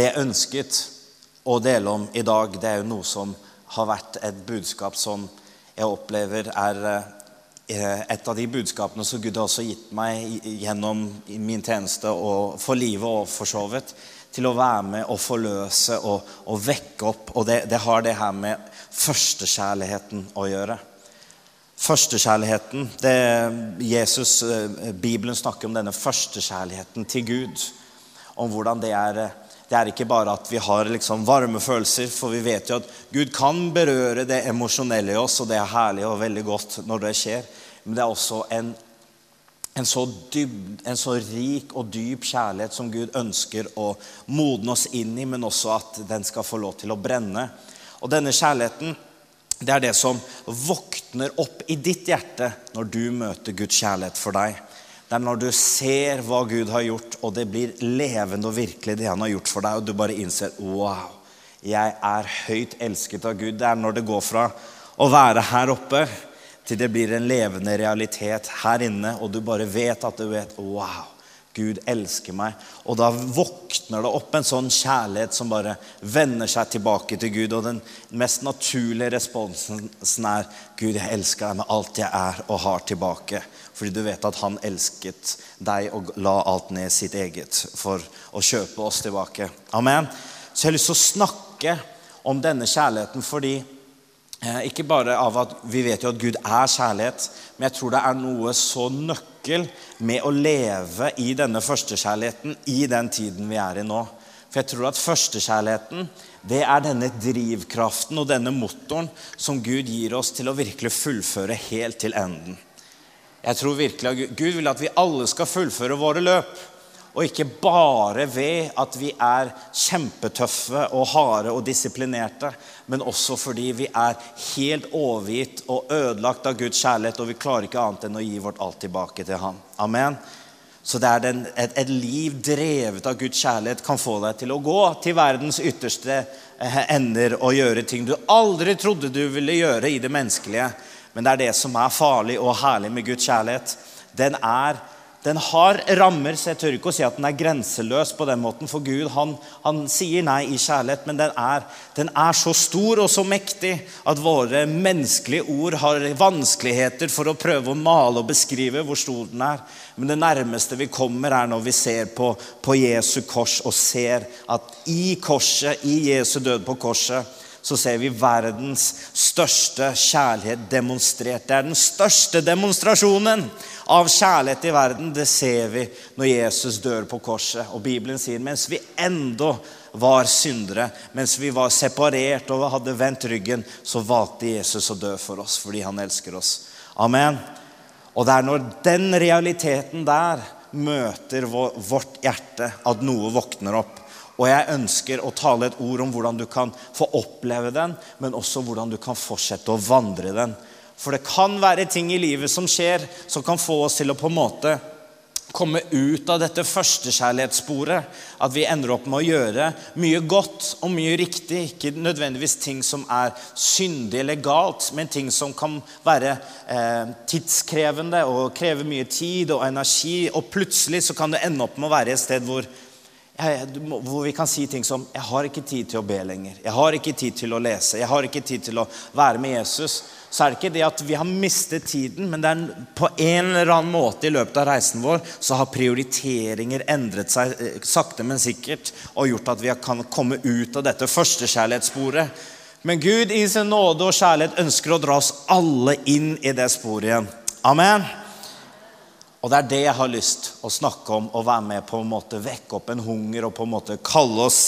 Det jeg ønsket å dele om i dag, det er jo noe som har vært et budskap som jeg opplever er eh, et av de budskapene som Gud har også gitt meg gjennom min tjeneste og for livet og for så vidt. Til å være med og forløse og, og vekke opp. Og det, det har det her med førstekjærligheten å gjøre. Førstekjærligheten det, Jesus, eh, Bibelen snakker om denne førstekjærligheten til Gud. Om hvordan det er det er ikke bare at vi har liksom varme følelser, for vi vet jo at Gud kan berøre det emosjonelle i oss, og det er herlig og veldig godt når det skjer. Men det er også en, en, så, dyb, en så rik og dyp kjærlighet som Gud ønsker å modne oss inn i, men også at den skal få lov til å brenne. Og denne kjærligheten det er det som våkner opp i ditt hjerte når du møter Guds kjærlighet for deg. Det er når du ser hva Gud har gjort, og det blir levende og virkelig det han har gjort for deg, og du bare innser wow, jeg er høyt elsket av Gud. Det er når det går fra å være her oppe til det blir en levende realitet her inne, og du bare vet at du vet wow, Gud elsker meg. Og da våkner det opp en sånn kjærlighet som bare vender seg tilbake til Gud. Og den mest naturlige responsen er Gud, jeg elsker deg med alt jeg er og har tilbake. Fordi du vet at han elsket deg og la alt ned sitt eget for å kjøpe oss tilbake. Amen. Så jeg har lyst til å snakke om denne kjærligheten fordi Ikke bare av at vi vet jo at Gud er kjærlighet, men jeg tror det er noe så nøkkel med å leve i denne førstekjærligheten i den tiden vi er i nå. For jeg tror at førstekjærligheten det er denne drivkraften og denne motoren som Gud gir oss til å virkelig fullføre helt til enden. Jeg tror virkelig at Gud vil at vi alle skal fullføre våre løp. Og ikke bare ved at vi er kjempetøffe og harde og disiplinerte, men også fordi vi er helt overgitt og ødelagt av Guds kjærlighet, og vi klarer ikke annet enn å gi vårt alt tilbake til Ham. Amen. Så det er den, et, et, liv drevet av Guds kjærlighet kan få deg til å gå til verdens ytterste eh, ender og gjøre ting du aldri trodde du ville gjøre i det menneskelige. Men det er det som er farlig og herlig med Guds kjærlighet. Den, er, den har rammer, så jeg tør ikke å si at den er grenseløs på den måten. For Gud han, han sier nei i kjærlighet, men den er, den er, så stor og så mektig at våre menneskelige ord har vanskeligheter for å prøve å male og beskrive hvor stor den er. Men det nærmeste vi kommer, er når vi ser på, på Jesu kors og ser at i korset, i Jesu død på korset, så ser vi verdens største kjærlighet demonstrert. Det er den største demonstrasjonen av kjærlighet i verden. Det ser vi når Jesus dør på korset. Og Bibelen sier mens vi enda var syndere, mens vi var separert og hadde vendt ryggen, så valgte Jesus å dø for oss fordi han elsker oss. Amen. Og det er når den realiteten der møter vårt hjerte, at noe våkner opp. Og jeg ønsker å tale et ord om hvordan du kan få oppleve den, men også hvordan du kan fortsette å vandre den. For det kan være ting i livet som skjer, som kan få oss til å på en måte komme ut av dette førstekjærlighetssporet. At vi ender opp med å gjøre mye godt og mye riktig. Ikke nødvendigvis ting som er syndig eller galt, men ting som kan være eh, tidskrevende og kreve mye tid og energi. Og plutselig så kan det ende opp med å være et sted hvor hvor vi kan si ting som 'Jeg har ikke tid til å be lenger. Jeg har ikke tid til å lese. Jeg har ikke tid til å være med Jesus.' Så er det ikke det at vi har mistet tiden, men det er på en eller annen måte i løpet av reisen vår så har prioriteringer endret seg eh, sakte, men sikkert og gjort at vi kan komme ut av dette førstekjærlighetssporet. Men Gud i sin nåde og kjærlighet ønsker å dra oss alle inn i det sporet igjen. Amen. Og det er det jeg har lyst å snakke om og være med på en måte vekke opp en hunger og på en måte kalle oss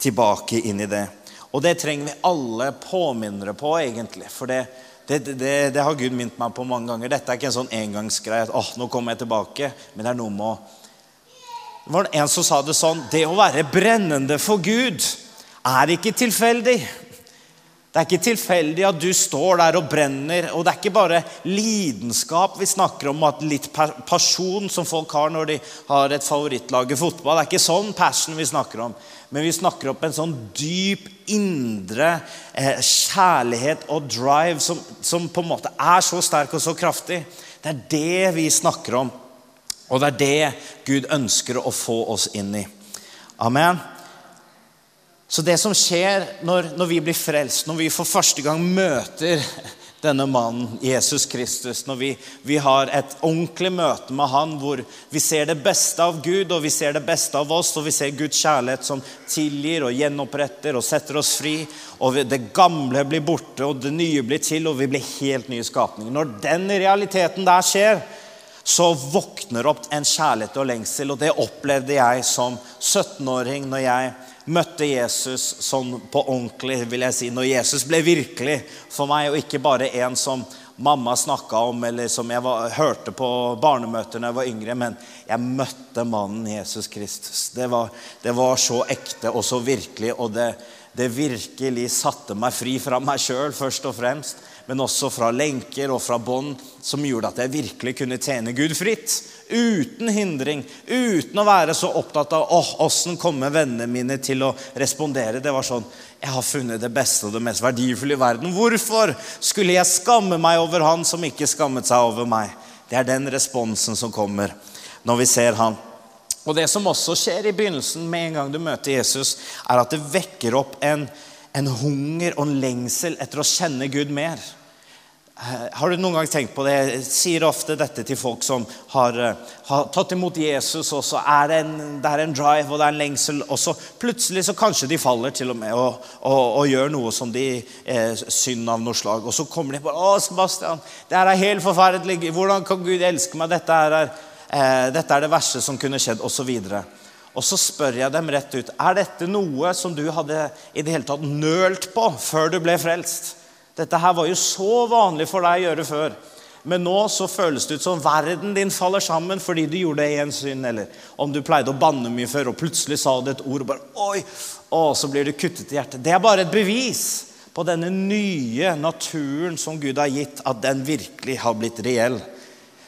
tilbake inn i det. Og det trenger vi alle påminnere på, egentlig. For det, det, det, det har Gud minnet meg på mange ganger. Dette er ikke en sånn engangsgreie at åh, nå kommer jeg tilbake. Men det er noe med å Det var en som sa det sånn Det å være brennende for Gud er ikke tilfeldig. Det er ikke tilfeldig at du står der og brenner. Og det er ikke bare lidenskap vi snakker om, at litt pasjon som folk har når de har et favorittlag i fotball. Det er ikke sånn passion vi snakker om. Men vi snakker om en sånn dyp, indre eh, kjærlighet og drive som, som på en måte er så sterk og så kraftig. Det er det vi snakker om. Og det er det Gud ønsker å få oss inn i. Amen. Så det som skjer når, når, vi blir frelst, når vi for første gang møter denne mannen, Jesus Kristus, når vi, vi, har et ordentlig møte med han hvor vi ser det beste av Gud og vi ser det beste av oss, og vi ser Guds kjærlighet som tilgir og gjenoppretter og setter oss fri, og det gamle blir borte og det nye blir til, og vi blir helt nye skapninger. Når den realiteten der skjer, så våkner opp en kjærlighet og lengsel. Og det opplevde jeg som 17-åring når jeg møtte Jesus sånn på ordentlig, vil jeg si. Når Jesus ble virkelig for meg, og ikke bare en som mamma snakka om, eller som jeg var, hørte på barnemøter da jeg var yngre. Men jeg møtte mannen Jesus Kristus. Det var, det var så ekte og så virkelig. Og det, det virkelig satte meg fri fra meg sjøl, først og fremst men også fra lenker og fra bånd, som gjorde at jeg virkelig kunne tjene Gud fritt. Uten hindring, uten å være så opptatt av åh, åssen kommer vennene mine til å respondere. Det var sånn Jeg har funnet det beste og det mest verdifulle i verden. Hvorfor skulle jeg skamme meg over han som ikke skammet seg over meg? Det er den responsen som kommer når vi ser han. Og Det som også skjer i begynnelsen, med en gang du møter Jesus, er at det vekker opp en, en hunger og en lengsel etter å kjenne Gud mer. Eh, har du noen gang tenkt på det? Jeg sier ofte dette til folk som har, eh, har tatt imot Jesus, og så er det, en, det er en drive og det er en lengsel, og så plutselig så kanskje de faller til og med og, og, og gjør noe som de eh, synd av noe slag. Og så kommer de på 'Å, Sebastian, det her er helt forferdelig. Hvordan kan Gud elske meg? Dette er, eh, dette er det verste som kunne skjedd.' Og så videre. Og så spør jeg dem rett ut er dette noe som du hadde i det hele tatt nølt på før du ble frelst. Dette her var jo så vanlig for deg å gjøre før. Men nå så føles det ut som verden din faller sammen fordi du gjorde det i en synd. Eller om du pleide å banne mye før, og plutselig sa du et ord, og bare oi, Og så blir du kuttet i hjertet. Det er bare et bevis på denne nye naturen som Gud har gitt, at den virkelig har blitt reell.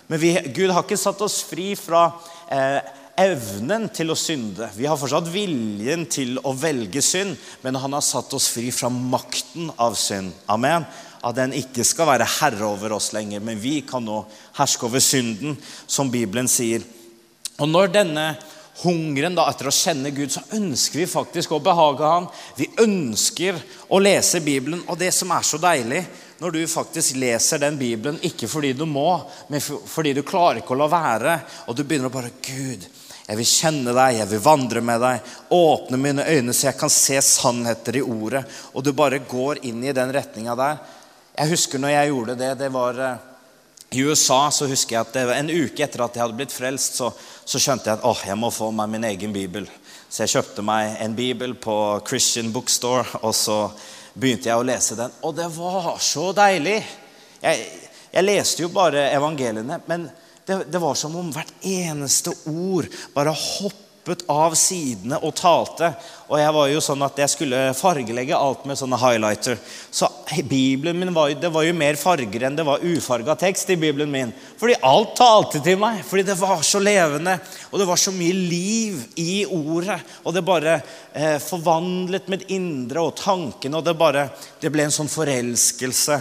Men vi, Gud har ikke satt oss fri fra eh, evnen til å synde. Vi har fortsatt viljen til å velge synd, men han har satt oss fri fra makten av synd. Amen. At den ikke skal være herre over oss lenger, men vi kan nå herske over synden, som Bibelen sier. Og når denne hungeren da etter å kjenne Gud, så ønsker vi faktisk å behage Han. Vi ønsker å lese Bibelen. Og det som er så deilig, når du faktisk leser den Bibelen, ikke fordi du må, men fordi du klarer ikke å la være, og du begynner å bare Gud, jeg vil kjenne deg, jeg vil vandre med deg. Åpne mine øyne så jeg kan se sannheter i ordet. Og du bare går inn i den retninga der. Jeg husker når jeg gjorde det. det var eh, I USA så husker jeg at det var en uke etter at jeg hadde blitt frelst, så, så skjønte jeg at åh, jeg må få meg min egen bibel. Så jeg kjøpte meg en bibel på Christian Bookstore, og så begynte jeg å lese den. Og det var så deilig! Jeg, jeg leste jo bare evangeliene. men det, det, var som om hvert eneste ord bare hoppet av sidene og talte. Og jeg var jo sånn at jeg skulle fargelegge alt med sånne highlighter. Så Bibelen min var, det var jo mer farger enn det var ufarga tekst i Bibelen min. Fordi alt talte til meg. Fordi det var så levende. Og det var så mye liv i ordet. Og det bare eh, forvandlet mitt indre og tankene. Og det bare Det ble en sånn forelskelse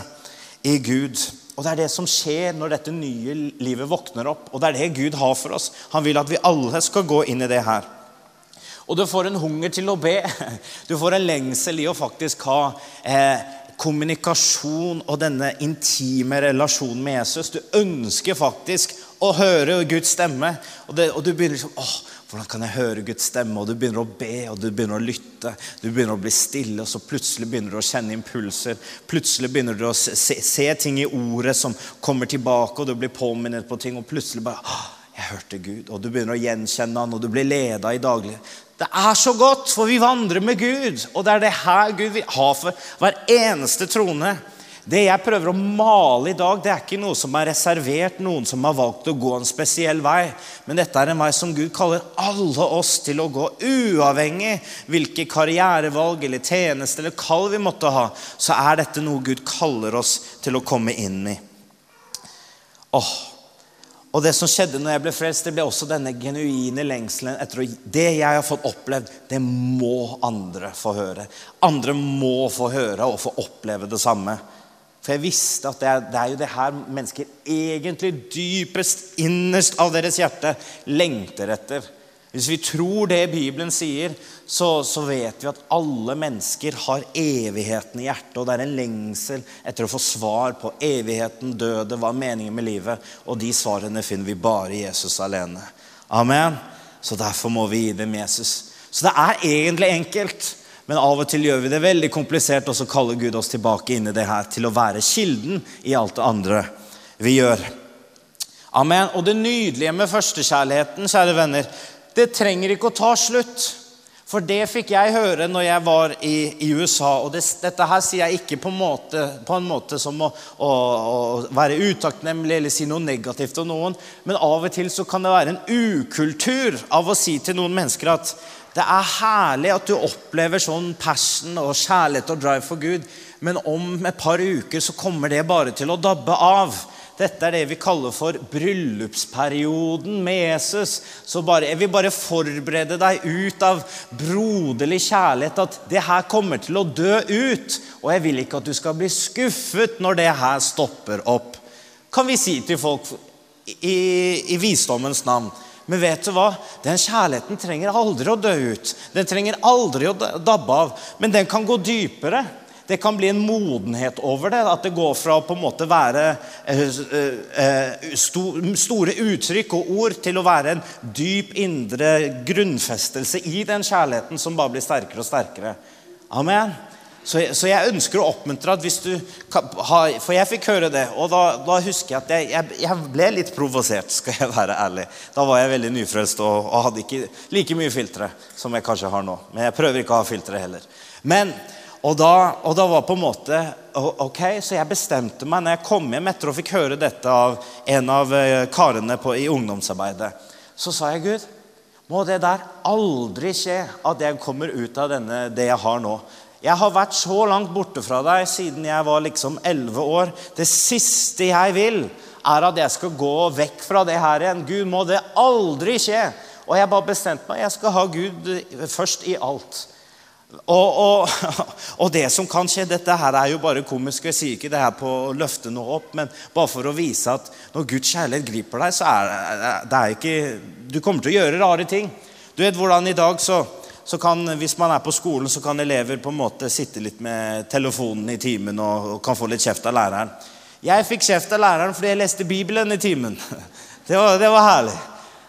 i Gud. Og Det er det som skjer når dette nye livet våkner opp. Og det er det Gud har for oss. Han vil at vi alle skal gå inn i det her. Og du får en hunger til å be. Du får en lengsel i å faktisk ha eh, kommunikasjon og denne intime relasjonen med Jesus. Du ønsker faktisk å høre Guds stemme. Og, det, og du begynner liksom åh, hvordan kan jeg høre Guds stemme? Og du begynner å be og du begynner å lytte. Du begynner å bli stille, og så plutselig begynner du å kjenne impulser. Plutselig begynner du å se, se ting i ordet som kommer tilbake, og du blir påminnet på ting. Og plutselig bare jeg hørte Gud. Og du begynner å gjenkjenne han, og du blir leda i daglig. Det er så godt, for vi vandrer med Gud. Og det er det her Gud vil ha for hver eneste trone. Det jeg prøver å male i dag, det er ikke noe som er reservert noen som har valgt å gå en spesiell vei. Men dette er en vei som Gud kaller alle oss til å gå, uavhengig hvilke karrierevalg eller tjeneste eller kall vi måtte ha. Så er dette noe Gud kaller oss til å komme inn i. Åh, og det som skjedde når jeg ble frelst, det ble også denne genuine lengselen etter å Det jeg har fått opplevd, det må andre få høre. Andre må få høre og få oppleve det samme. For jeg visste at det er, det er, jo det her mennesker egentlig dypest innerst av deres hjerte lengter etter. Hvis vi tror det Bibelen sier, så, så, vet vi at alle mennesker har evigheten i hjertet. Og det er en lengsel etter å få svar på evigheten, døde, hva er meningen med livet? Og de svarene finner vi bare i Jesus alene. Amen. Så derfor må vi gi dem Jesus. Så det er egentlig enkelt. Men av og til gjør vi det veldig komplisert, og så kaller Gud oss tilbake inn i det her til å være kilden i alt det andre vi gjør. Amen. Og det nydelige med førstekjærligheten, kjære venner, det trenger ikke å ta slutt. For det fikk jeg høre når jeg var i, i USA. Og det, dette her sier jeg ikke på en måte, på en måte som å, å, å, være utakknemlig eller si noe negativt om noen. Men av og til så kan det være en ukultur av å si til noen mennesker at det er herlig at du opplever sånn passion og kjærlighet og drive for Gud, men om et par uker så kommer det bare til å dabbe av. Dette er det vi kaller for bryllupsperioden med Jesus. Så bare, jeg vil bare forberede deg ut av broderlig kjærlighet at det her kommer til å dø ut. Og jeg vil ikke at du skal bli skuffet når det her stopper opp. Kan vi si til folk i, i visdommens navn. Men vet du hva? Den kjærligheten trenger aldri å dø ut. Den trenger aldri å dabbe av. Men den kan gå dypere. Det kan bli en modenhet over det. At det går fra å på en måte være eh, eh, eh, store uttrykk og ord til å være en dyp indre grunnfestelse i den kjærligheten som bare blir sterkere og sterkere. Amen. Så, jeg ønsker å oppmuntre at hvis du har, For jeg fikk høre det, og da, da husker jeg at jeg, jeg, ble litt provosert, skal jeg være ærlig. Da var jeg veldig nyfrelst og, og hadde ikke like mye filtre som jeg kanskje har nå. Men jeg prøver ikke å ha filtre heller. Men og da, og da, var på en måte Ok, så jeg bestemte meg når jeg kom hjem etter å fikk høre dette av en av eh, karene på, i ungdomsarbeidet. Så sa jeg, Gud, må det der aldri skje at jeg kommer ut av denne, det jeg har nå. Jeg har vært så langt borte fra deg siden jeg var liksom 11 år. Det siste jeg vil, er at jeg skal gå vekk fra det her igjen. Gud, må det aldri skje. Og jeg bare bestemte meg. Jeg skal ha Gud først i alt. Og, og, og, det som kan skje Dette her er jo bare komisk. Jeg sier ikke det her på å løfte noe opp, men bare for å vise at når Guds kjærlighet griper deg, så er det er ikke Du kommer til å gjøre rare ting. Du vet hvordan i dag så, så kan, Hvis man er på skolen, så kan elever på en måte sitte litt med telefonen i timen og, og kan få litt kjeft av læreren. Jeg fikk kjeft av læreren fordi jeg leste Bibelen i timen. Det var, det var herlig.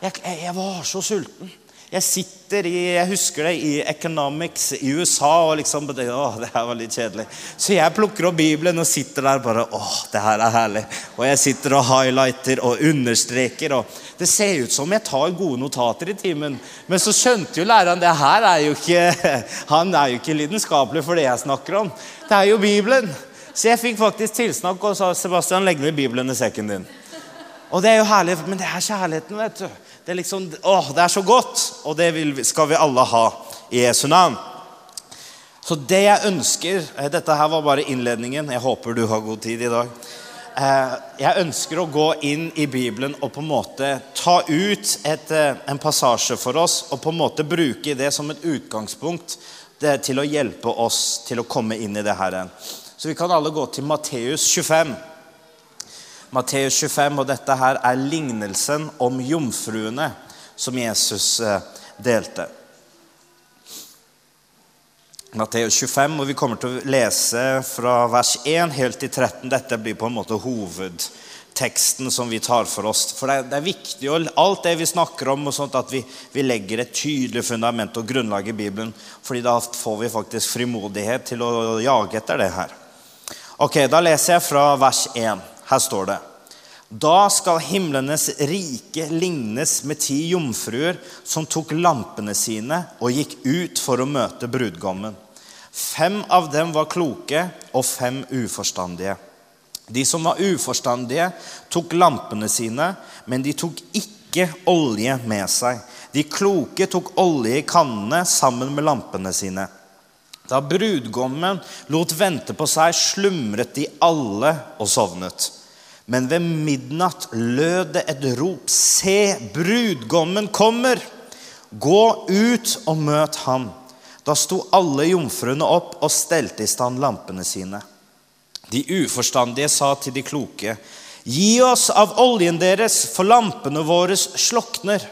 Jeg, jeg, var så sulten. Jeg sitter i jeg husker det, i Economics i USA og liksom det, å, det her var litt kjedelig. Så jeg plukker opp Bibelen og sitter der bare Å, det her er herlig. Og jeg sitter og highlighter og understreker. og Det ser ut som jeg tar gode notater i timen. Men så skjønte jo læreren det her er jo ikke Han er jo ikke lidenskapelig for det jeg snakker om. Det er jo Bibelen. Så jeg fikk faktisk tilsnakk og sa Sebastian, legg ned Bibelen i sekken din. Og det er jo herlig, men det er kjærligheten, vet du. Det er, liksom, åh, det er så godt, og det vil, skal vi alle ha i Jesu navn. Så det jeg ønsker eh, Dette her var bare innledningen. Jeg håper du har god tid i dag. Eh, jeg ønsker å gå inn i Bibelen og på en måte ta ut et, eh, en passasje for oss og på en måte bruke det som et utgangspunkt til å hjelpe oss til å komme inn i det her. Så vi kan alle gå til Matteus 25. Matteus 25, og dette her er lignelsen om jomfruene som Jesus eh, delte. Matteus 25, og vi kommer til å lese fra vers 1 helt til 13. Dette blir på en måte hovedteksten som vi tar for oss. For det er, viktig, og alt det vi snakker om, og sånt, at vi, vi, legger et tydelig fundament og grunnlag i Bibelen. fordi da får vi faktisk frimodighet til å jage etter det her. Ok, Da leser jeg fra vers 1. Her står det Da skal himlenes rike lignes med ti jomfruer som tok lampene sine og gikk ut for å møte brudgommen. Fem av dem var kloke og fem uforstandige. De som var uforstandige, tok lampene sine, men de tok ikke olje med seg. De kloke tok olje i kannene sammen med lampene sine. Da brudgommen lot vente på seg, slumret de alle og sovnet. Men ved midnatt lød det et rop. Se, brudgommen kommer! Gå ut og møt ham. Da sto alle jomfruene opp og stelte i stand lampene sine. De uforstandige sa til de kloke, Gi oss av oljen deres, for lampene våre slokner.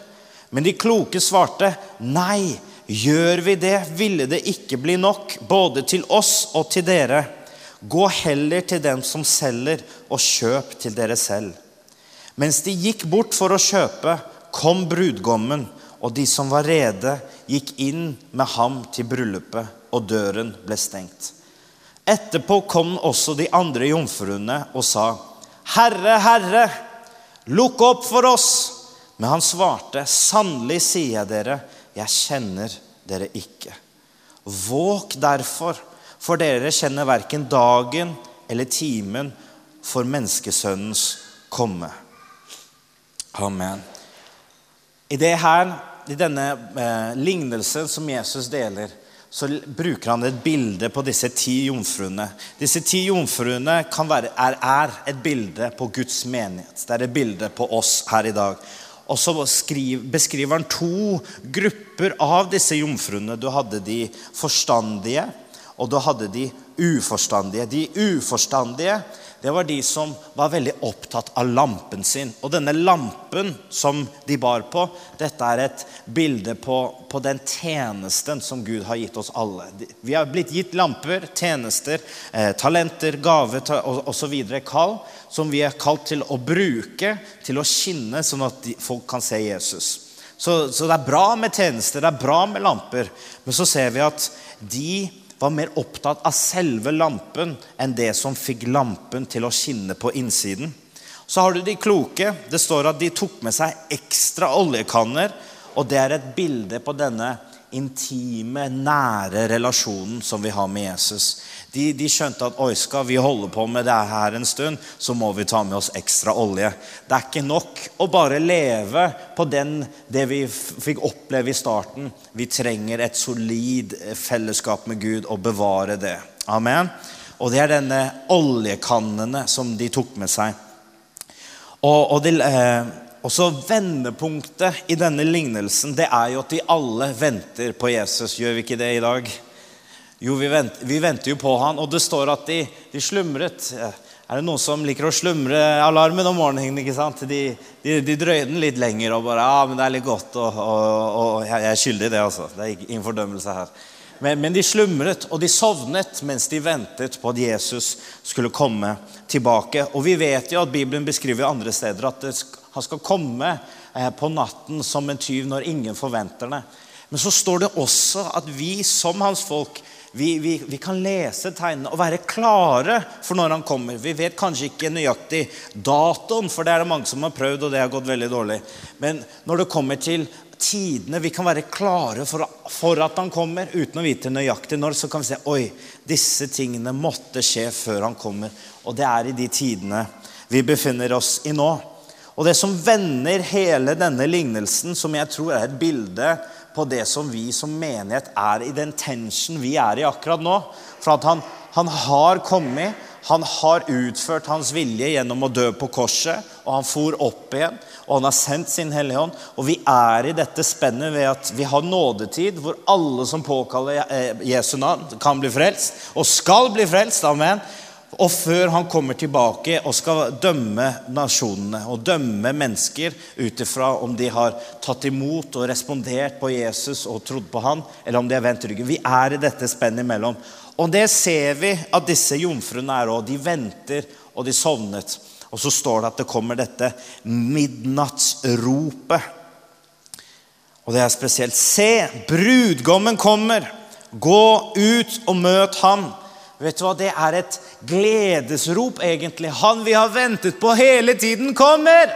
Men de kloke svarte, nei, gjør vi det, ville det ikke bli nok, både til oss og til dere. Gå heller til dem som selger, og kjøp til dere selv. Mens de gikk bort for å kjøpe, kom brudgommen, og de som var rede, gikk inn med ham til bryllupet, og døren ble stengt. Etterpå kom også de andre jomfruene og sa, Herre, Herre, lukk opp for oss. Men han svarte, Sannelig sier jeg dere, jeg kjenner dere ikke. Våg derfor, for dere kjenner verken dagen eller timen for menneskesønnens komme. Amen. I, det her, i denne eh, lignelsen som Jesus deler, så bruker han et bilde på disse ti jomfruene. Disse ti jomfruene være, er, er, et bilde på Guds menighet. Det er et bilde på oss her i dag. Og så beskriver han to grupper av disse jomfruene. Du hadde de forstandige, og du hadde de uforstandige. De uforstandige det var de som var veldig opptatt av lampen sin. Og denne lampen som de bar på, dette er et bilde på, på den tjenesten som Gud har gitt oss alle. Vi har blitt gitt lamper, tjenester, eh, talenter, gaver osv. Kall som vi er kalt til å bruke til å skinne, sånn at de, folk kan se Jesus. Så, så det er bra med tjenester, det er bra med lamper, men så ser vi at de var mer opptatt av selve lampen enn det som fikk lampen til å skinne på innsiden. Så har du de kloke. Det står at de tok med seg ekstra oljekanner. Og det er et bilde på denne intime, nære relasjonen som vi har med Jesus. De, de, skjønte at oi, skal vi holde på med det her en stund, så må vi ta med oss ekstra olje. Det er ikke nok å bare leve på den, det vi fikk oppleve i starten. Vi trenger et solid fellesskap med Gud og bevare det. Amen. Og det er denne oljekannene som de tok med seg. Og, og de, eh, også vendepunktet i denne lignelsen det er jo at de alle venter på Jesus. Gjør vi ikke det i dag? Jo, vi, venter, vi, venter jo på han, og det står at de, de, slumret. Er det noen som liker å slumre alarmen om morgenen? ikke sant? De, de, de drøyer den litt lenger og bare Ja, men det er litt godt, og, og, og jeg er skyldig i det, altså. Det er ingen fordømmelse her. Men, men, de slumret, og de sovnet mens de ventet på at Jesus skulle komme tilbake. Og vi vet jo at Bibelen beskriver andre steder at han skal komme eh, på natten som en tyv når ingen forventer det. Men så står det også at vi som hans folk vi, vi, vi, kan lese tegnene og være klare for når han kommer. Vi vet kanskje ikke nøyaktig datoen, for det er det mange som har prøvd, og det har gått veldig dårlig. Men når det kommer til tidene vi kan være klare for, for at han kommer, uten å vite nøyaktig når, så kan vi se oi, disse tingene måtte skje før han kommer. Og det er i de tidene vi befinner oss i nå. Og det som vender hele denne lignelsen, som jeg tror er et bilde på det som vi som menighet er i den tension vi er i akkurat nå. For at han, han har kommet, han har utført hans vilje gjennom å dø på korset, og han for opp igjen, og han har sendt sin Hellige Ånd. Og vi er i dette spennet ved at vi har nådetid, hvor alle som påkaller eh, Jesu navn, kan bli frelst, og skal bli frelst. Amen. Og før han kommer tilbake og skal dømme nasjonene og dømme mennesker ut ifra om de har tatt imot og respondert på Jesus og trodd på han, eller om de har vendt ryggen. Vi er i dette spennet imellom. Og det ser vi at disse jomfruene er òg. De venter, og de sovnet. Og så står det at det kommer dette midnattsropet. Og det er spesielt. Se, brudgommen kommer. Gå ut og møt ham. Vet du hva? Det er et gledesrop, egentlig. Han vi har ventet på hele tiden, kommer!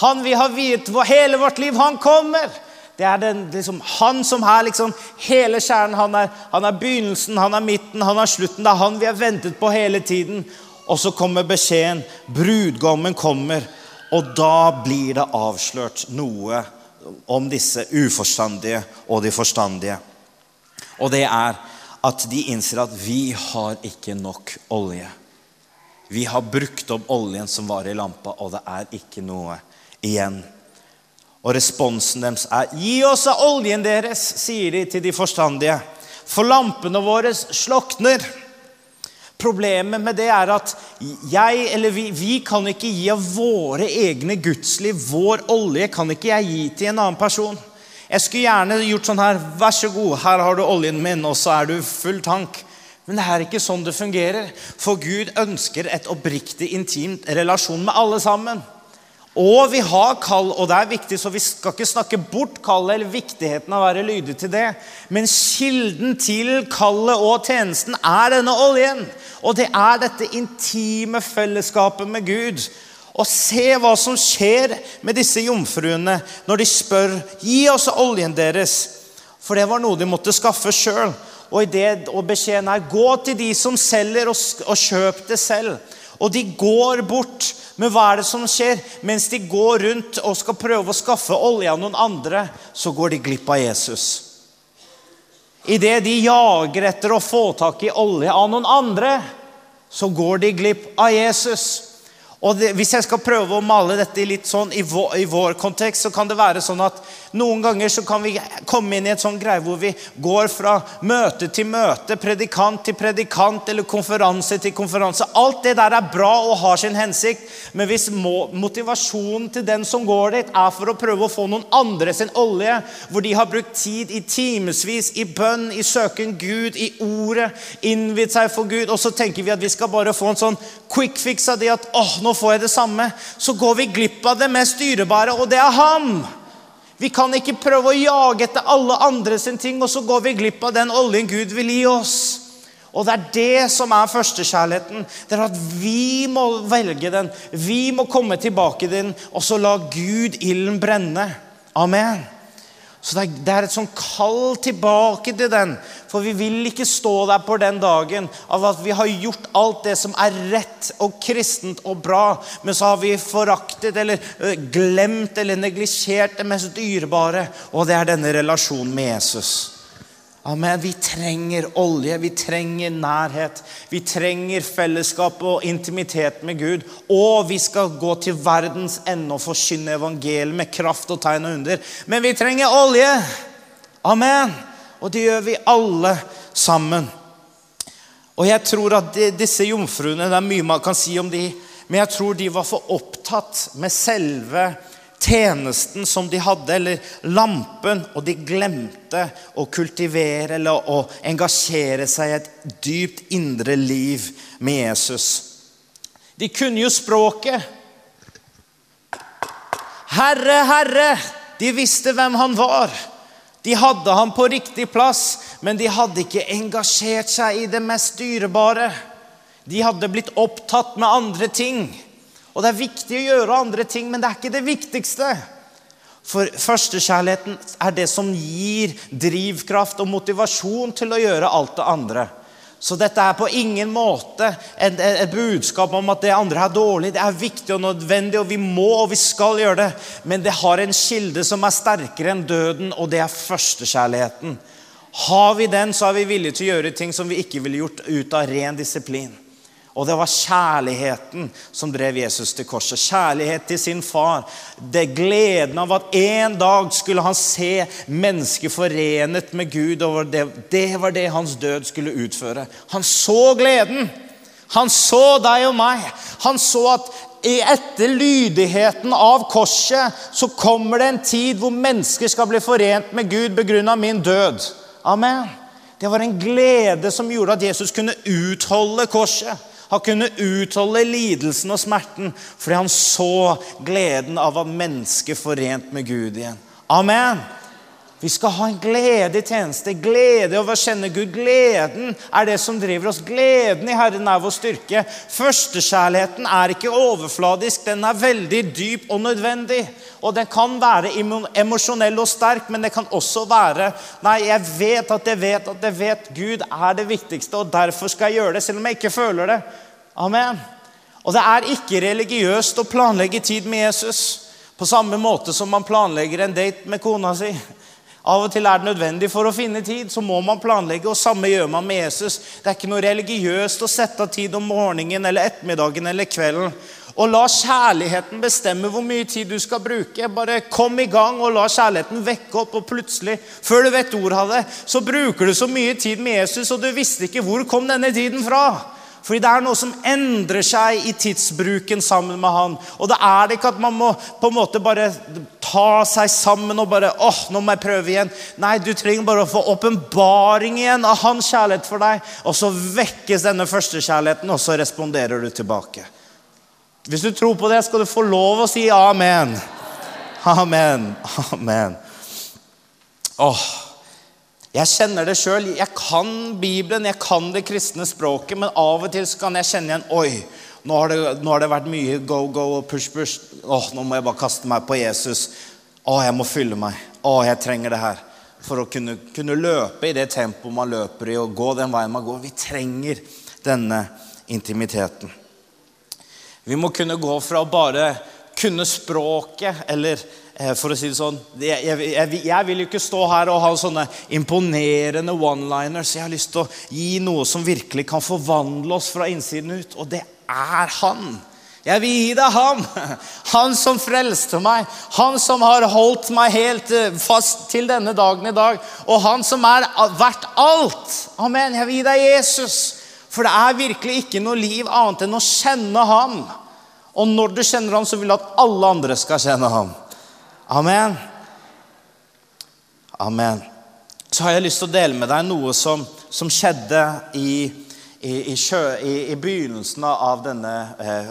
Han vi har viet hele vårt liv, han kommer! Det er den, liksom, han som er liksom hele kjernen. Han er, han er begynnelsen, han er midten, han er slutten. Det er han vi har ventet på hele tiden. Og så kommer beskjeden. Brudgommen kommer. Og da blir det avslørt noe om disse uforstandige og de forstandige. Og det er at de innser at vi har ikke nok olje. Vi har brukt opp oljen som var i lampa, og det er ikke noe igjen. Og responsen deres er 'Gi oss av oljen deres', sier de til de forstandige. For lampene våre slokner. Problemet med det er at jeg, eller vi, vi kan ikke gi av våre egne gudsliv. Vår olje kan ikke jeg gi til en annen person. Jeg skulle gjerne gjort sånn her. Vær så god, her har du oljen min, og så er du full tank. Men det er ikke sånn det fungerer. For Gud ønsker et oppriktig, intimt relasjon med alle sammen. Og vi har kall, og det er viktig, så vi skal ikke snakke bort kallet eller viktigheten av å være lydig til det. Men kilden til kallet og tjenesten er denne oljen. Og det er dette intime fellesskapet med Gud. Og se hva som skjer med disse jomfruene når de spør gi oss oljen deres. For det var noe de måtte skaffe sjøl. Og, det, og beskjeden er gå til de som selger, og, og kjøp det selv. Og de går bort. Men hva er det som skjer? Mens de går rundt og skal prøve å skaffe olje av noen andre, så går de glipp av Jesus. Idet de jager etter å få tak i olje av noen andre, så går de glipp av Jesus. Og det, Hvis jeg skal prøve å male dette litt sånn i vår, i vår, kontekst, så kan det være sånn at noen ganger så kan vi komme inn i et sånn greie hvor vi går fra møte til møte, predikant til predikant eller konferanse til konferanse. Alt det der er bra og har sin hensikt, men hvis må, motivasjonen til den som går dit, er for å prøve å få noen andre sin olje, hvor de har brukt tid i timevis i bønn, i søken Gud, i ordet, innvidd seg for Gud, og så tenker vi at vi skal bare få en sånn quick fix av det at åh, nå får jeg det samme, så går vi glipp av det mest dyrebare, og det er ham. Vi kan ikke prøve å jage etter alle andre sin ting, og så går vi glipp av den oljen Gud vil gi oss. Og det er det som er førstekjærligheten. Det er at vi må velge den. Vi må komme tilbake til den, og så la Gud ilden brenne. Amen. Så det er, et sånn kall tilbake til den. For vi vil ikke stå der på den dagen av at vi har gjort alt det som er rett og kristent og bra, men så har vi foraktet eller glemt eller neglisjert det mest dyrebare, og det er denne relasjonen med Jesus. Amen. Vi trenger olje, vi trenger nærhet. Vi trenger fellesskap og intimitet med Gud. Og vi skal gå til verdens ende og forkynne evangeliet med kraft og tegn og under. Men vi trenger olje! Amen. Og det gjør vi alle sammen. Og jeg tror at disse jomfruene Det er mye man kan si om de, men jeg tror de var for opptatt med selve tjenesten som de hadde, eller lampen, og de glemte å kultivere eller å engasjere seg i et dypt indre liv med Jesus. De kunne jo språket. Herre, Herre! De visste hvem han var. De hadde ham på riktig plass, men de hadde ikke engasjert seg i det mest dyrebare. De hadde blitt opptatt med andre ting. Og det er viktig å gjøre andre ting, men det er ikke det viktigste. For førstekjærligheten er det som gir drivkraft og motivasjon til å gjøre alt det andre. Så dette er på ingen måte et, budskap om at det andre er dårlig. Det er viktig og nødvendig, og vi må og vi skal gjøre det. Men det har en kilde som er sterkere enn døden, og det er førstekjærligheten. Har vi den, så er vi villige til å gjøre ting som vi ikke ville gjort ut av ren disiplin. Og det var kjærligheten som drev Jesus til korset. Kjærlighet til sin far. Det Gleden av at en dag skulle han se mennesket forenet med Gud. det, det var det hans død skulle utføre. Han så gleden. Han så deg og meg. Han så at etter lydigheten av korset så kommer det en tid hvor mennesker skal bli forent med Gud begrunna min død. Amen. Det var en glede som gjorde at Jesus kunne utholde korset. Han kunne utholde lidelsen og smerten fordi han så gleden av å menneske forent med Gud igjen. Amen. Vi skal ha en glede i tjeneste, glede over å kjenne Gud. Gleden er det som driver oss. Gleden i Herren er vår styrke. Førstekjærligheten er ikke overfladisk, den er veldig dyp og nødvendig. Og den kan være emosjonell og sterk, men det kan også være Nei, jeg vet at jeg vet at jeg vet Gud er det viktigste, og derfor skal jeg gjøre det, selv om jeg ikke føler det. Amen. Og det er ikke religiøst å planlegge tid med Jesus på samme måte som man planlegger en date med kona si. Av og til er det nødvendig for å finne tid. så må man planlegge, og Samme gjør man med Jesus. Det er ikke noe religiøst å sette av tid om morgenen eller ettermiddagen eller kvelden. Og la kjærligheten bestemme hvor mye tid du skal bruke. Bare kom i gang og la kjærligheten vekke opp, og plutselig, før du vet ordet av det, så bruker du så mye tid med Jesus, og du visste ikke hvor kom denne tiden fra. Fordi det er noe som endrer seg i tidsbruken sammen med han. Og det er det ikke at man må på en måte bare ta seg sammen og bare åh, nå må jeg prøve igjen. Nei, du trenger bare å få åpenbaring igjen av hans kjærlighet for deg. Og så vekkes denne førstekjærligheten, og så responderer du tilbake. Hvis du tror på det, skal du få lov å si amen. Amen. Amen. Åh, jeg kjenner det sjøl. Jeg kan Bibelen, jeg kan det kristne språket, men av og til så kan jeg kjenne igjen Oi, nå har, det, nå har det vært mye go, go og push, push. Åh, nå må jeg bare kaste meg på Jesus. Åh, jeg må fylle meg. Åh, jeg trenger det her. For å kunne, kunne løpe i det tempoet man løper i, og gå den veien man går. Vi trenger denne intimiteten. Vi må kunne gå fra å bare kunne språket eller for å si det sånn jeg, jeg, jeg, vil jo ikke stå her og ha sånne imponerende one-liners. Jeg har lyst til å gi noe som virkelig kan forvandle oss fra innsiden ut. Og det er Han. Jeg vil gi deg ham. Han som frelste meg. Han som har holdt meg helt eh, fast til denne dagen i dag. Og han som er verdt alt. Amen. Jeg vil gi deg Jesus. For det er virkelig ikke noe liv annet enn å kjenne ham. Og når du kjenner ham, så vil du at alle andre skal kjenne ham. Amen. Amen. Så har jeg lyst til å dele med deg noe som, som skjedde i, i, i, sjø, i, begynnelsen av denne eh,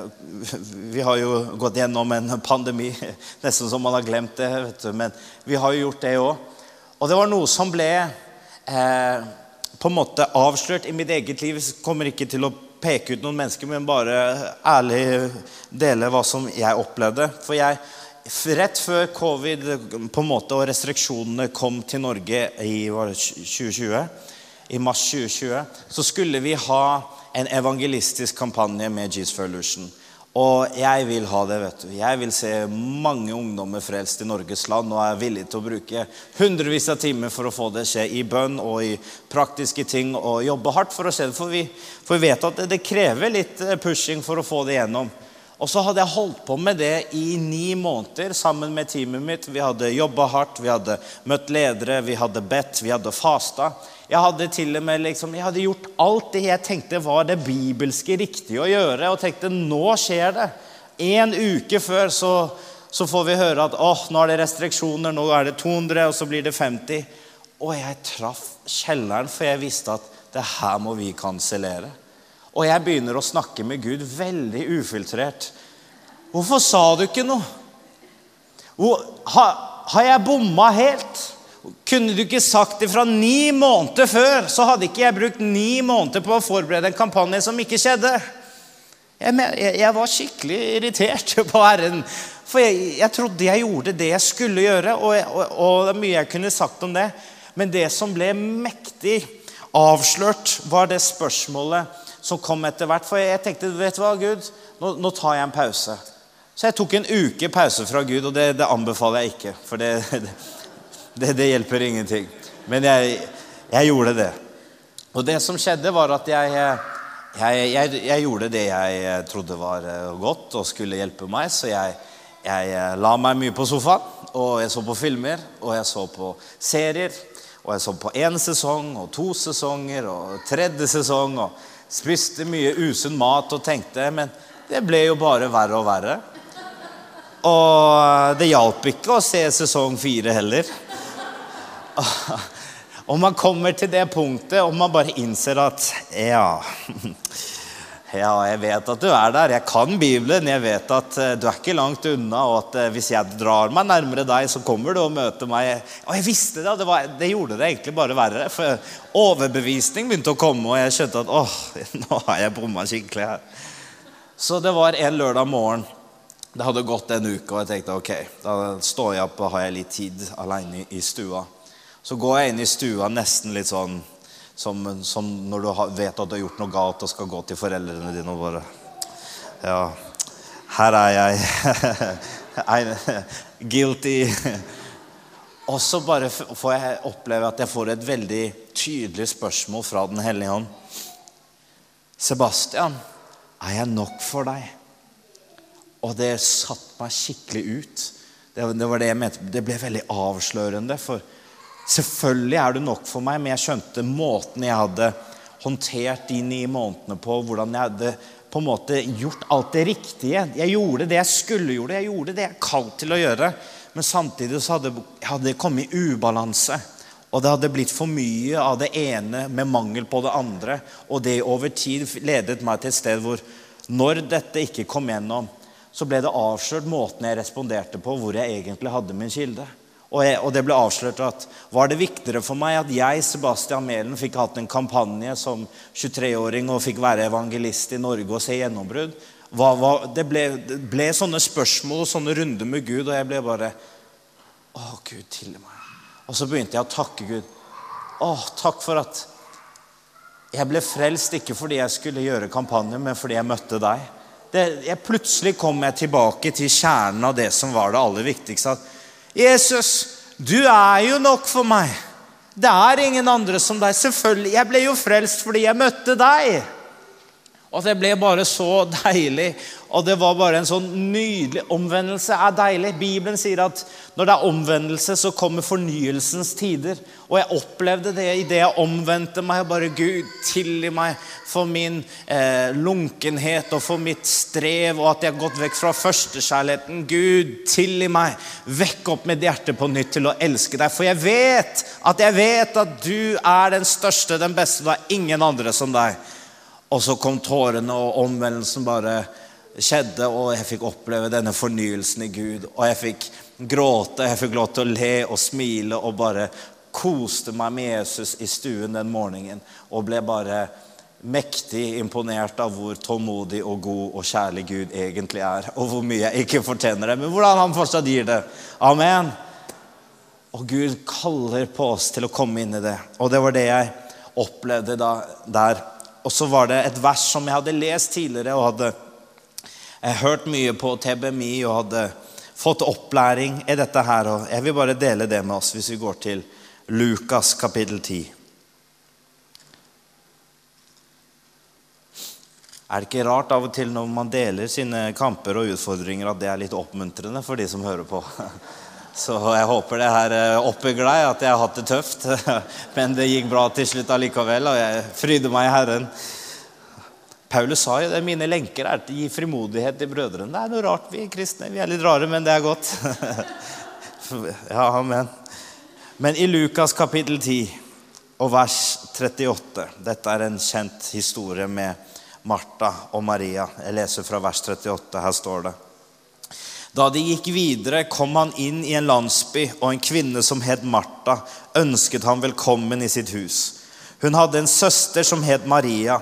Vi har jo gått gjennom en pandemi, nesten som man har glemt det. Du, men vi har jo gjort det òg. Og det var noe som ble eh, på en måte avslørt i mitt eget liv. Jeg kommer ikke til å peke ut noen mennesker, men bare ærlig dele hva som jeg opplevde. For jeg rett før covid på en måte, og restriksjonene kom til Norge i 2020, i mars 2020, så skulle vi ha en evangelistisk kampanje med Jesus for Illusion. Og jeg vil ha det. vet du. Jeg vil se mange ungdommer frelst i Norges land og er villig til å bruke hundrevis av timer for å få det skje i bønn og i praktiske ting og jobbe hardt for å se det. For vi, for vi vet at det, det krever litt pushing for å få det gjennom. Og så hadde jeg holdt på med det i ni måneder sammen med teamet mitt. Vi hadde jobba hardt, vi hadde møtt ledere, vi hadde bedt, vi hadde fasta. Jeg hadde til og med liksom, jeg hadde gjort alt det jeg tenkte var det bibelske riktige å gjøre. Og tenkte nå skjer det. En uke før så, så får vi høre at åh, nå er det restriksjoner, nå er det 200, og så blir det 50. Og jeg traff kjelleren, for jeg visste at det her må vi kansellere. Og jeg begynner å snakke med Gud veldig ufiltrert. Hvorfor sa du ikke noe? Hvor, har, har jeg bomma helt? Kunne du ikke sagt det fra ni måneder før, så hadde ikke jeg brukt ni måneder på å forberede en kampanje som ikke skjedde. Jeg, jeg, jeg var skikkelig irritert på Herren. For jeg, jeg, trodde jeg gjorde det jeg skulle gjøre, og, og, og det er mye jeg kunne sagt om det. Men det som ble mektig avslørt, var det spørsmålet som kom etter hvert. For jeg tenkte vet du hva, Gud, nå, nå, tar jeg en pause. Så jeg tok en uke pause fra Gud, og det, det anbefaler jeg ikke. For det, det, det, hjelper ingenting. Men jeg, jeg, gjorde det. Og det som skjedde, var at jeg, jeg, jeg gjorde det jeg trodde var eh, godt og skulle hjelpe meg. Så jeg, eh, la meg mye på sofaen, og jeg så på filmer, og jeg så på serier. Og jeg så på én sesong og to sesonger og tredje sesong. og Spiste mye usunn mat og tenkte Men det ble jo bare verre og verre. Og det hjalp ikke å se sesong fire heller. Og man kommer til det punktet og man bare innser at ja Ja, jeg vet at du er der. Jeg kan Bibelen. Jeg vet at eh, du er ikke langt unna. Og at eh, hvis jeg drar meg nærmere deg, så kommer du og møter meg. Og jeg visste det, det, var, det gjorde det egentlig bare verre. For overbevisning begynte å komme, og jeg skjønte at åh, nå har jeg bomma skikkelig her. Så det var en lørdag morgen. Det hadde gått en uke, og jeg tenkte ok, da står jeg opp og har jeg litt tid alene i stua. Så går jeg inn i stua nesten litt sånn som, som, når du vet at du har gjort noe galt og skal gå til foreldrene dine og bare Ja, her er jeg. Guilty. Og så bare får jeg oppleve at jeg får et veldig tydelig spørsmål fra Den hellige ånd. Sebastian, er jeg nok for deg? Og det satte meg skikkelig ut. Det, det var det jeg mente. Det ble veldig avslørende. For Selvfølgelig er du nok for meg, men jeg skjønte måten jeg hadde håndtert de ni månedene på. Hvordan jeg hadde på en måte gjort alt det riktige. Jeg gjorde det jeg skulle gjøre, jeg gjorde det jeg er kalt til å gjøre. Men samtidig så hadde, det kommet i ubalanse. Og det hadde blitt for mye av det ene med mangel på det andre. Og det over tid ledet meg til et sted hvor når dette ikke kom gjennom, så ble det avslørt måten jeg responderte på, hvor jeg egentlig hadde min kilde. Og, jeg, og, det ble avslørt at var det viktigere for meg at jeg, Sebastian Melen, fikk hatt en kampanje som 23-åring og fikk være evangelist i Norge og se gjennombrudd? det, ble, det ble sånne spørsmål og sånne runder med Gud, og jeg ble bare Å, Gud, tilgi meg. Og så begynte jeg å takke Gud. Å, takk for at jeg ble frelst ikke fordi jeg skulle gjøre kampanje, men fordi jeg møtte deg. Det, jeg plutselig kom jeg tilbake til kjernen av det som var det aller viktigste. At Jesus, du er jo nok for meg. Det er ingen andre som deg. Selvfølgelig, Jeg ble jo frelst fordi jeg møtte deg. Og det ble bare så deilig. Og det var bare en sånn nydelig Omvendelse er deilig. Bibelen sier at når det er omvendelse, så kommer fornyelsens tider. Og jeg opplevde det idet jeg omvendte meg. og Bare Gud, tilgi meg for min eh, lunkenhet og for mitt strev, og at jeg har gått vekk fra førstekjærligheten. Gud, tilgi meg. Vekk opp mitt hjerte på nytt til å elske deg. For jeg vet at jeg vet at du er den største, den beste. Det er ingen andre som deg. Og så kom tårene, og omvendelsen bare skjedde, og jeg fikk oppleve denne fornyelsen i Gud. Og jeg fikk gråte, jeg fikk lov til å le og smile og bare koste meg med Jesus i stuen den morgenen. Og ble bare mektig imponert av hvor tålmodig og god og kjærlig Gud egentlig er. Og hvor mye jeg ikke fortjener det, men hvordan han fortsatt gir det. Amen. Og Gud kaller på oss til å komme inn i det. Og det var det jeg opplevde da, der. Og så var det et vers som jeg hadde lest tidligere og hadde hørt mye på TBMI og hadde fått opplæring i dette her. Og jeg vil bare dele det med oss hvis vi går til Lukas kapittel 10. Er det ikke rart av og til når man deler sine kamper og utfordringer, at det er litt oppmuntrende for de som hører på? Så jeg håper det her eh, oppbygger deg, at jeg har hatt det tøft. Men det gikk bra til slutt allikevel, og jeg fryder meg i Herren. Paulus sa jo det, mine lenker er til å gi frimodighet til brødrene. Det er noe rart, vi kristne. Vi er litt rare, men det er godt. ja, amen. Men i Lukas kapittel 10 og vers 38 Dette er en kjent historie med Martha og Maria. Jeg leser fra vers 38. Her står det. Da de gikk videre, kom han inn i en landsby, og en kvinne som het Martha, ønsket ham velkommen i sitt hus. Hun hadde en søster som het Maria.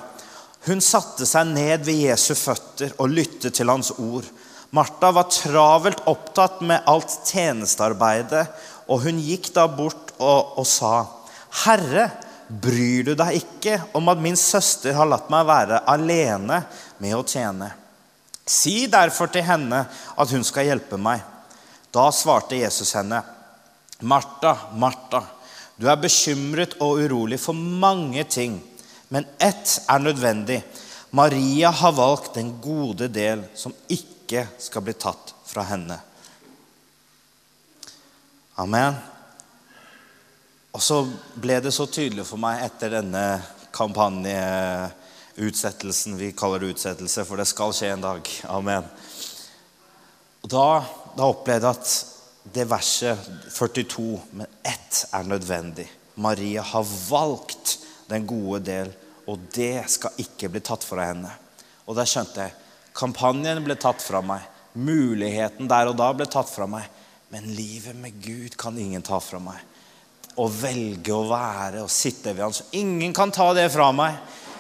Hun satte seg ned ved Jesu føtter og lyttet til hans ord. Martha var travelt opptatt med alt tjenestearbeidet, og hun gikk da bort og, og sa, 'Herre, bryr du deg ikke om at min søster har latt meg være alene med å tjene?' Si derfor til henne at hun skal hjelpe meg. Da svarte Jesus henne, Martha, Martha, du er bekymret og urolig for mange ting, men ett er nødvendig. Maria har valgt den gode del som ikke skal bli tatt fra henne. Amen. Og så ble det så tydelig for meg etter denne kampanje utsettelsen. Vi kaller det utsettelse, for det skal skje en dag. Amen. Og da, da opplevde jeg at det verset 42, men ett er nødvendig. Maria har valgt den gode del, og det skal ikke bli tatt fra henne. Og da skjønte jeg kampanjen ble tatt fra meg. Muligheten der og da ble tatt fra meg. Men livet med Gud kan ingen ta fra meg. Å velge å være og sitte ved hans Ingen kan ta det fra meg.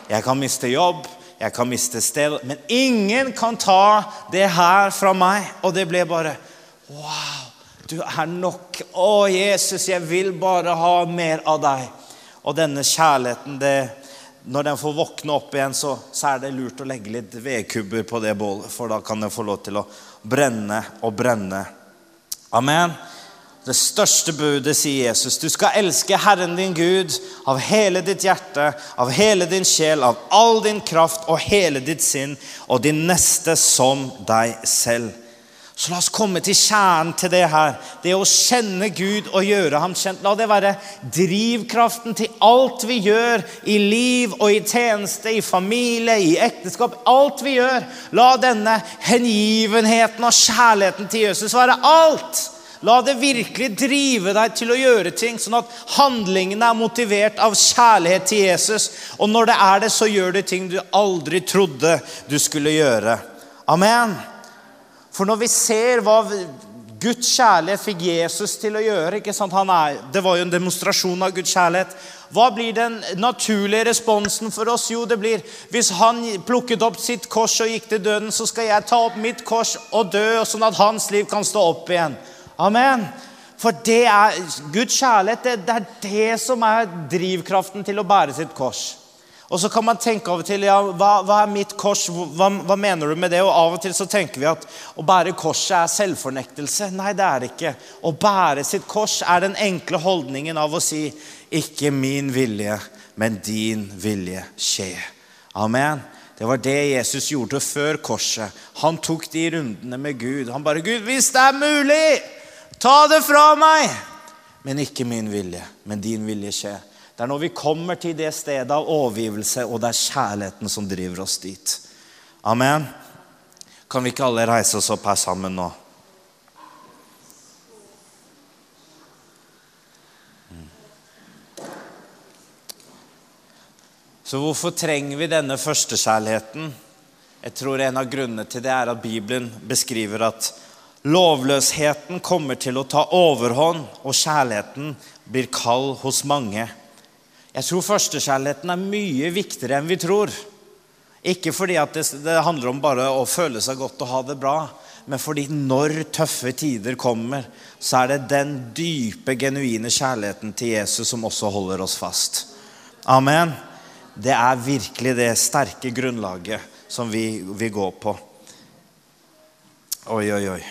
Jeg kan miste jobb, jeg kan miste sted, men ingen kan ta det her fra meg. Og det ble bare Wow, du er nok. Å, Jesus, jeg vil bare ha mer av deg. Og denne kjærligheten, det, når den får våkne opp igjen, så, så, er det lurt å legge litt vedkubber på det bålet, for da kan den få lov til å brenne og brenne. Amen. Det største budet, sier Jesus. Du skal elske Herren din Gud av hele ditt hjerte, av hele din sjel, av all din kraft og hele ditt sinn, og din neste som deg selv. Så la oss komme til kjernen til det her. Det å kjenne Gud og gjøre ham kjent. La det være drivkraften til alt vi gjør i liv og i tjeneste, i familie, i ekteskap. Alt vi gjør. La denne hengivenheten og kjærligheten til Jesus være alt. La det virkelig drive deg til å gjøre ting, sånn at handlingene er motivert av kjærlighet til Jesus. Og når det er det, så gjør du ting du aldri trodde du skulle gjøre. Amen. For når vi ser hva Guds kjærlighet fikk Jesus til å gjøre ikke sant? Er, Det var jo en demonstrasjon av Guds kjærlighet. Hva blir den naturlige responsen for oss? Jo, det blir hvis han plukket opp sitt kors og gikk til døden, så skal jeg ta opp mitt kors og dø, sånn at hans liv kan stå opp igjen. Amen. For det er Guds kjærlighet, det, det er det som er drivkraften til å bære sitt kors. Og så kan man tenke av og til ja, hva, hva er mitt kors? Hva, hva, mener du med det? Og Av og til så tenker vi at å bære korset er selvfornektelse. Nei, det er det ikke. Å bære sitt kors er den enkle holdningen av å si ikke min vilje, men din vilje skje. Amen. Det var det Jesus gjorde før korset. Han tok de rundene med Gud. Han bare 'Gud, hvis det er mulig, ta det fra meg!' Men ikke min vilje, men din vilje skje. Det er når vi kommer til det stedet av overgivelse, og det er kjærligheten som driver oss dit. Amen. Kan vi ikke alle reise oss opp her sammen nå? Så hvorfor trenger vi denne førstekjærligheten? Jeg tror en av grunnene til det er at Bibelen beskriver at lovløsheten kommer til å ta overhånd, og kjærligheten blir kald hos mange. Jeg tror førstekjærligheten er mye viktigere enn vi tror. Ikke fordi det, det, handler om bare å føle seg godt og ha det bra, men fordi når tøffe tider kommer, så er det den dype, genuine kjærligheten til Jesus som også holder oss fast. Amen. Det er virkelig det sterke grunnlaget som vi, vi går på. Oi, oi, oi.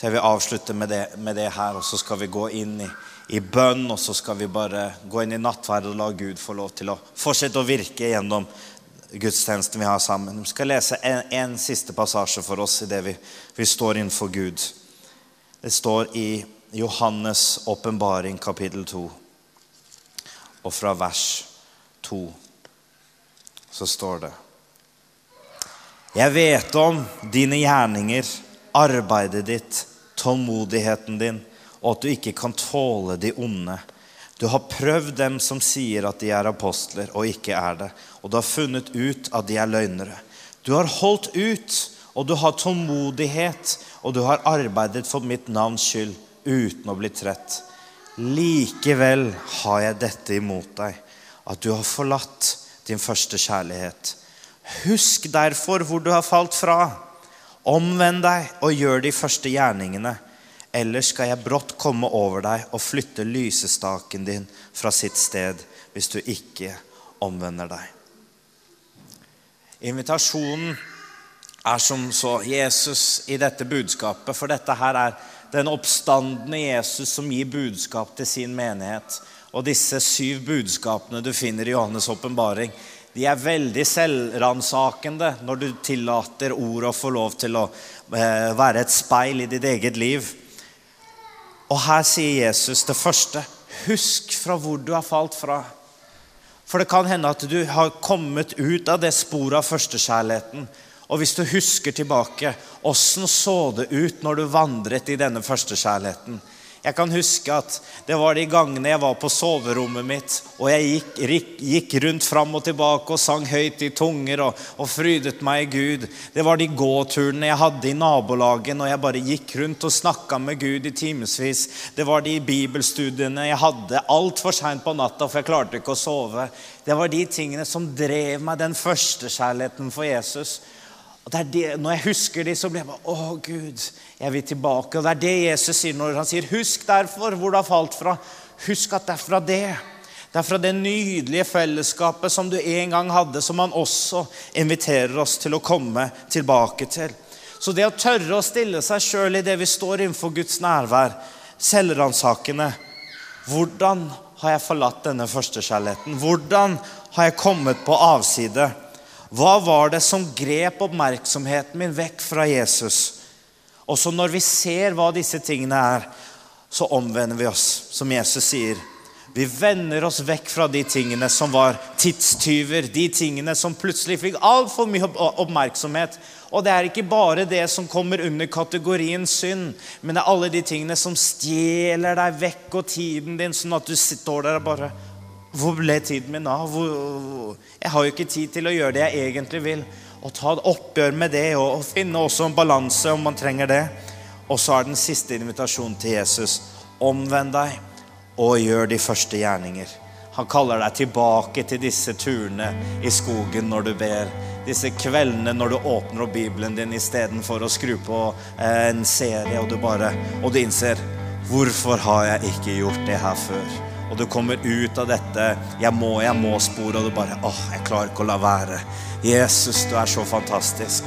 Så jeg vil avslutte med det, med det her, og så skal vi gå inn i i bønn, og så skal vi bare gå inn i nattverd og la Gud få lov til å fortsette å virke gjennom gudstjenesten vi har sammen. Vi skal lese en, en siste passasje for oss idet vi, vi står innenfor Gud. Det står i Johannes' åpenbaring, kapittel 2, og fra vers 2 så står det Jeg vet om dine gjerninger, arbeidet ditt, tålmodigheten din og at du ikke kan tåle de onde. Du har prøvd dem som sier at de er apostler, og ikke er det. Og du har funnet ut at de er løgnere. Du har holdt ut, og du har tålmodighet, og du har arbeidet for mitt navns skyld uten å bli trett. Likevel har jeg dette imot deg, at du har forlatt din første kjærlighet. Husk derfor hvor du har falt fra. Omvend deg og gjør de første gjerningene Ellers skal jeg brått komme over deg og flytte lysestaken din fra sitt sted hvis du ikke omvender deg. Invitasjonen er som så Jesus i dette budskapet, for dette her er den oppstandende Jesus som gir budskap til sin menighet. Og disse syv budskapene du finner i Johannes' åpenbaring, de er veldig selvransakende når du tillater ordet å få lov til å eh, være et speil i ditt eget liv. Og her sier Jesus det første. Husk fra hvor du har falt fra. For det kan hende at du har kommet ut av det sporet av førstekjærligheten. Og hvis du husker tilbake, åssen så det ut når du vandret i denne førstekjærligheten? Jeg kan huske at det var de gangene jeg var på soverommet mitt, og jeg gikk, gikk rundt fram og tilbake og sang høyt i tunger og, og frydet meg i Gud. Det var de gåturene jeg hadde i nabolaget når jeg bare gikk rundt og snakka med Gud i timevis. Det var de bibelstudiene jeg hadde altfor seint på natta, for jeg klarte ikke å sove. Det var de tingene som drev meg, den første kjærligheten for Jesus. Det det, Når jeg husker de, så blir jeg bare Å, Gud, jeg vil tilbake. Og det er det Jesus sier når han sier, Husk derfor hvor du har falt fra. Husk at det er fra det. Det er fra det nydelige fellesskapet som du en gang hadde, som han også inviterer oss til å komme tilbake til. Så det å tørre å stille seg sjøl i det vi står innenfor Guds nærvær, selvransakende Hvordan har jeg forlatt denne førstekjærligheten? Hvordan har jeg kommet på avside? Hva var det som grep oppmerksomheten min vekk fra Jesus? Og så når vi ser hva disse tingene er, så omvender vi oss, som Jesus sier. Vi vender oss vekk fra de tingene som var tidstyver, de tingene som plutselig fikk altfor mye oppmerksomhet. Og det er ikke bare det som kommer under kategorien synd, men det er alle de tingene som stjeler deg vekk og tiden din, sånn at du står der og bare Hvor ble tiden min av? Jeg har jo ikke tid til å gjøre det jeg egentlig vil. Og ta et oppgjør med det og, finne også en balanse om man trenger det. Og så er den siste invitasjonen til Jesus omvend deg og gjør de første gjerninger. Han kaller deg tilbake til disse turene i skogen når du ber. Disse kveldene når du åpner opp Bibelen din istedenfor å skru på eh, en serie, og du bare Og du innser Hvorfor har jeg ikke gjort det her før? Og du kommer ut av dette 'jeg må, jeg må'-sporet, og du bare 'Åh, jeg klarer ikke å la være'. Jesus, du er så fantastisk.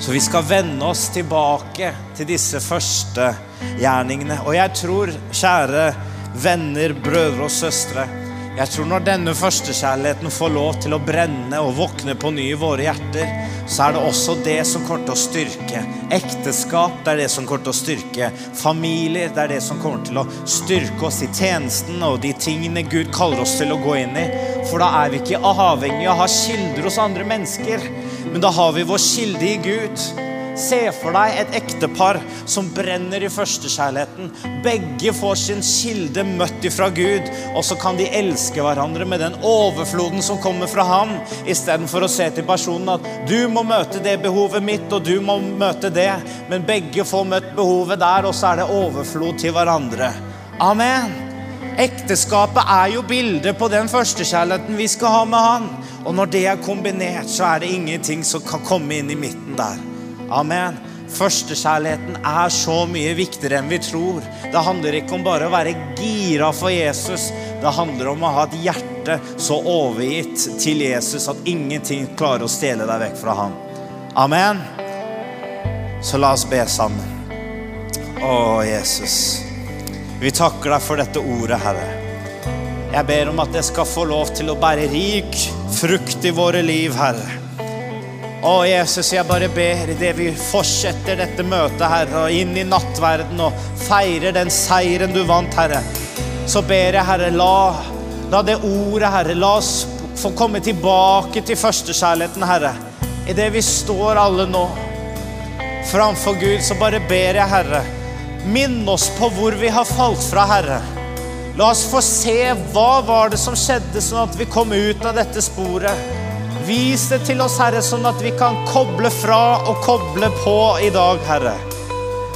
Så vi skal vende oss tilbake til disse første gjerningene. Og jeg tror, kjære venner, brødre og søstre jeg tror når denne førstekjærligheten får lov til å brenne og våkne på ny i våre hjerter, så er det også det som kommer til å styrke ekteskap. Det er det som kommer til å styrke familier. Det er det som kommer til å styrke oss i tjenesten og de tingene Gud kaller oss til å gå inn i. For da er vi ikke avhengig av å ha kilder hos andre mennesker, men da har vi vår kilde i Gud. Se for deg et ektepar som brenner i førstekjærligheten. Begge får sin kilde møtt ifra Gud, og så kan de elske hverandre med den overfloden som kommer fra ham, istedenfor å se til personen at du må møte det behovet mitt, og du må møte det. Men begge får møtt behovet der, og så er det overflod til hverandre. Amen. Ekteskapet er jo bildet på den førstekjærligheten vi skal ha med Han. Og når det er kombinert, så er det ingenting som kan komme inn i midten der. Amen. Førstekjærligheten er så mye viktigere enn vi tror. Det handler ikke om bare å være gira for Jesus. Det handler om å ha et hjerte så overgitt til Jesus at ingenting klarer å stjele deg vekk fra ham. Amen. Så la oss be sammen. Å, Jesus. Vi takker deg for dette ordet, Herre. Jeg ber om at det skal få lov til å bære rik frukt i våre liv, Herre. Å, Jesus, jeg bare ber idet vi fortsetter dette møtet, Herre, og inn i nattverden og feirer den seieren du vant, Herre, så ber jeg, Herre, la, la det ordet, Herre, la oss få komme tilbake til førstekjærligheten, Herre. Idet vi står alle nå framfor Gud, så bare ber jeg, Herre, minn oss på hvor vi har falt fra, Herre. La oss få se hva var det som skjedde, sånn at vi kom ut av dette sporet. Vis det til oss, Herre, sånn at vi kan koble fra og koble på i dag, Herre.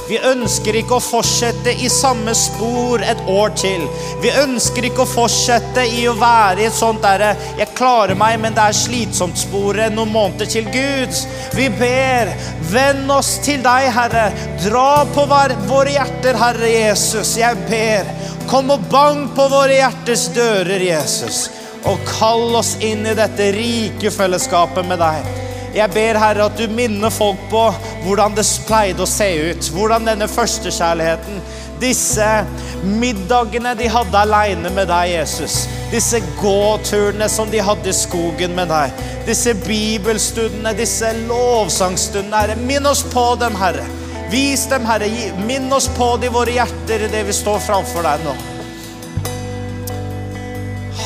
Vi ønsker ikke å fortsette i samme spor et år til. Vi ønsker ikke å fortsette i å være i et sånt derre 'jeg klarer meg, men det er slitsomt'-sporet noen måneder til Gud. Vi ber, vend oss til deg, Herre. Dra på våre hjerter, Herre Jesus. Jeg ber, kom og bank på våre hjerters dører, Jesus og kall oss inn i dette rike fellesskapet med deg. Jeg ber, Herre, at du minner folk på hvordan det pleide å se ut. Hvordan denne førstekjærligheten, disse middagene de hadde aleine med deg, Jesus. Disse gåturene som de hadde i skogen med deg. Disse bibelstundene, disse lovsangstundene. Herre, minn oss på dem, Herre. Vis dem, Herre. Minn oss på det i våre hjerter det vi står framfor deg nå.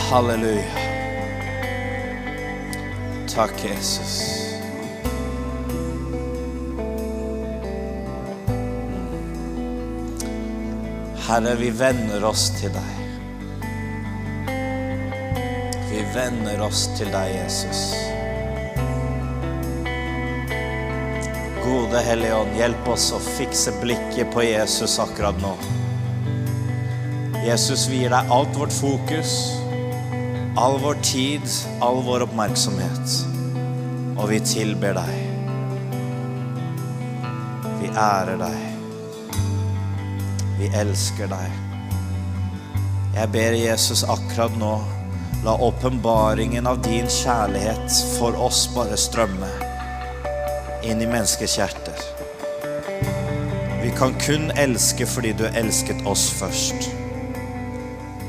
Halleluja. Takk, Jesus. Herre, vi vender oss til deg. Vi vender oss til deg, Jesus. Gode Hellige Ånd, hjelp oss å fikse blikket på Jesus akkurat nå. Jesus, vi gir deg alt vårt fokus all vår tid, all vår oppmerksomhet. Og vi tilber deg. Vi ærer deg. Vi elsker deg. Jeg ber Jesus akkurat nå, la åpenbaringen av din kjærlighet for oss bare strømme inn i menneskers hjerter. Vi kan kun elske fordi du elsket oss først.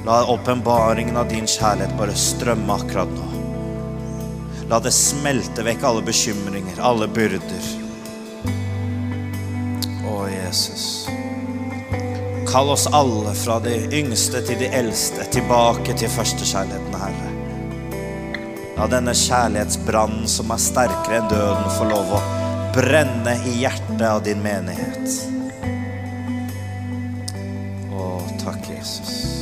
La åpenbaringen av din kjærlighet bare strømme akkurat nå. La det smelte vekk alle bekymringer, alle byrder. Jesus. Kall oss alle, fra de yngste til de eldste, tilbake til førstekjærligheten, Herre. La denne kjærlighetsbrannen som er sterkere enn døden, få lov å brenne i hjertet av din menighet. Å, takk, Jesus.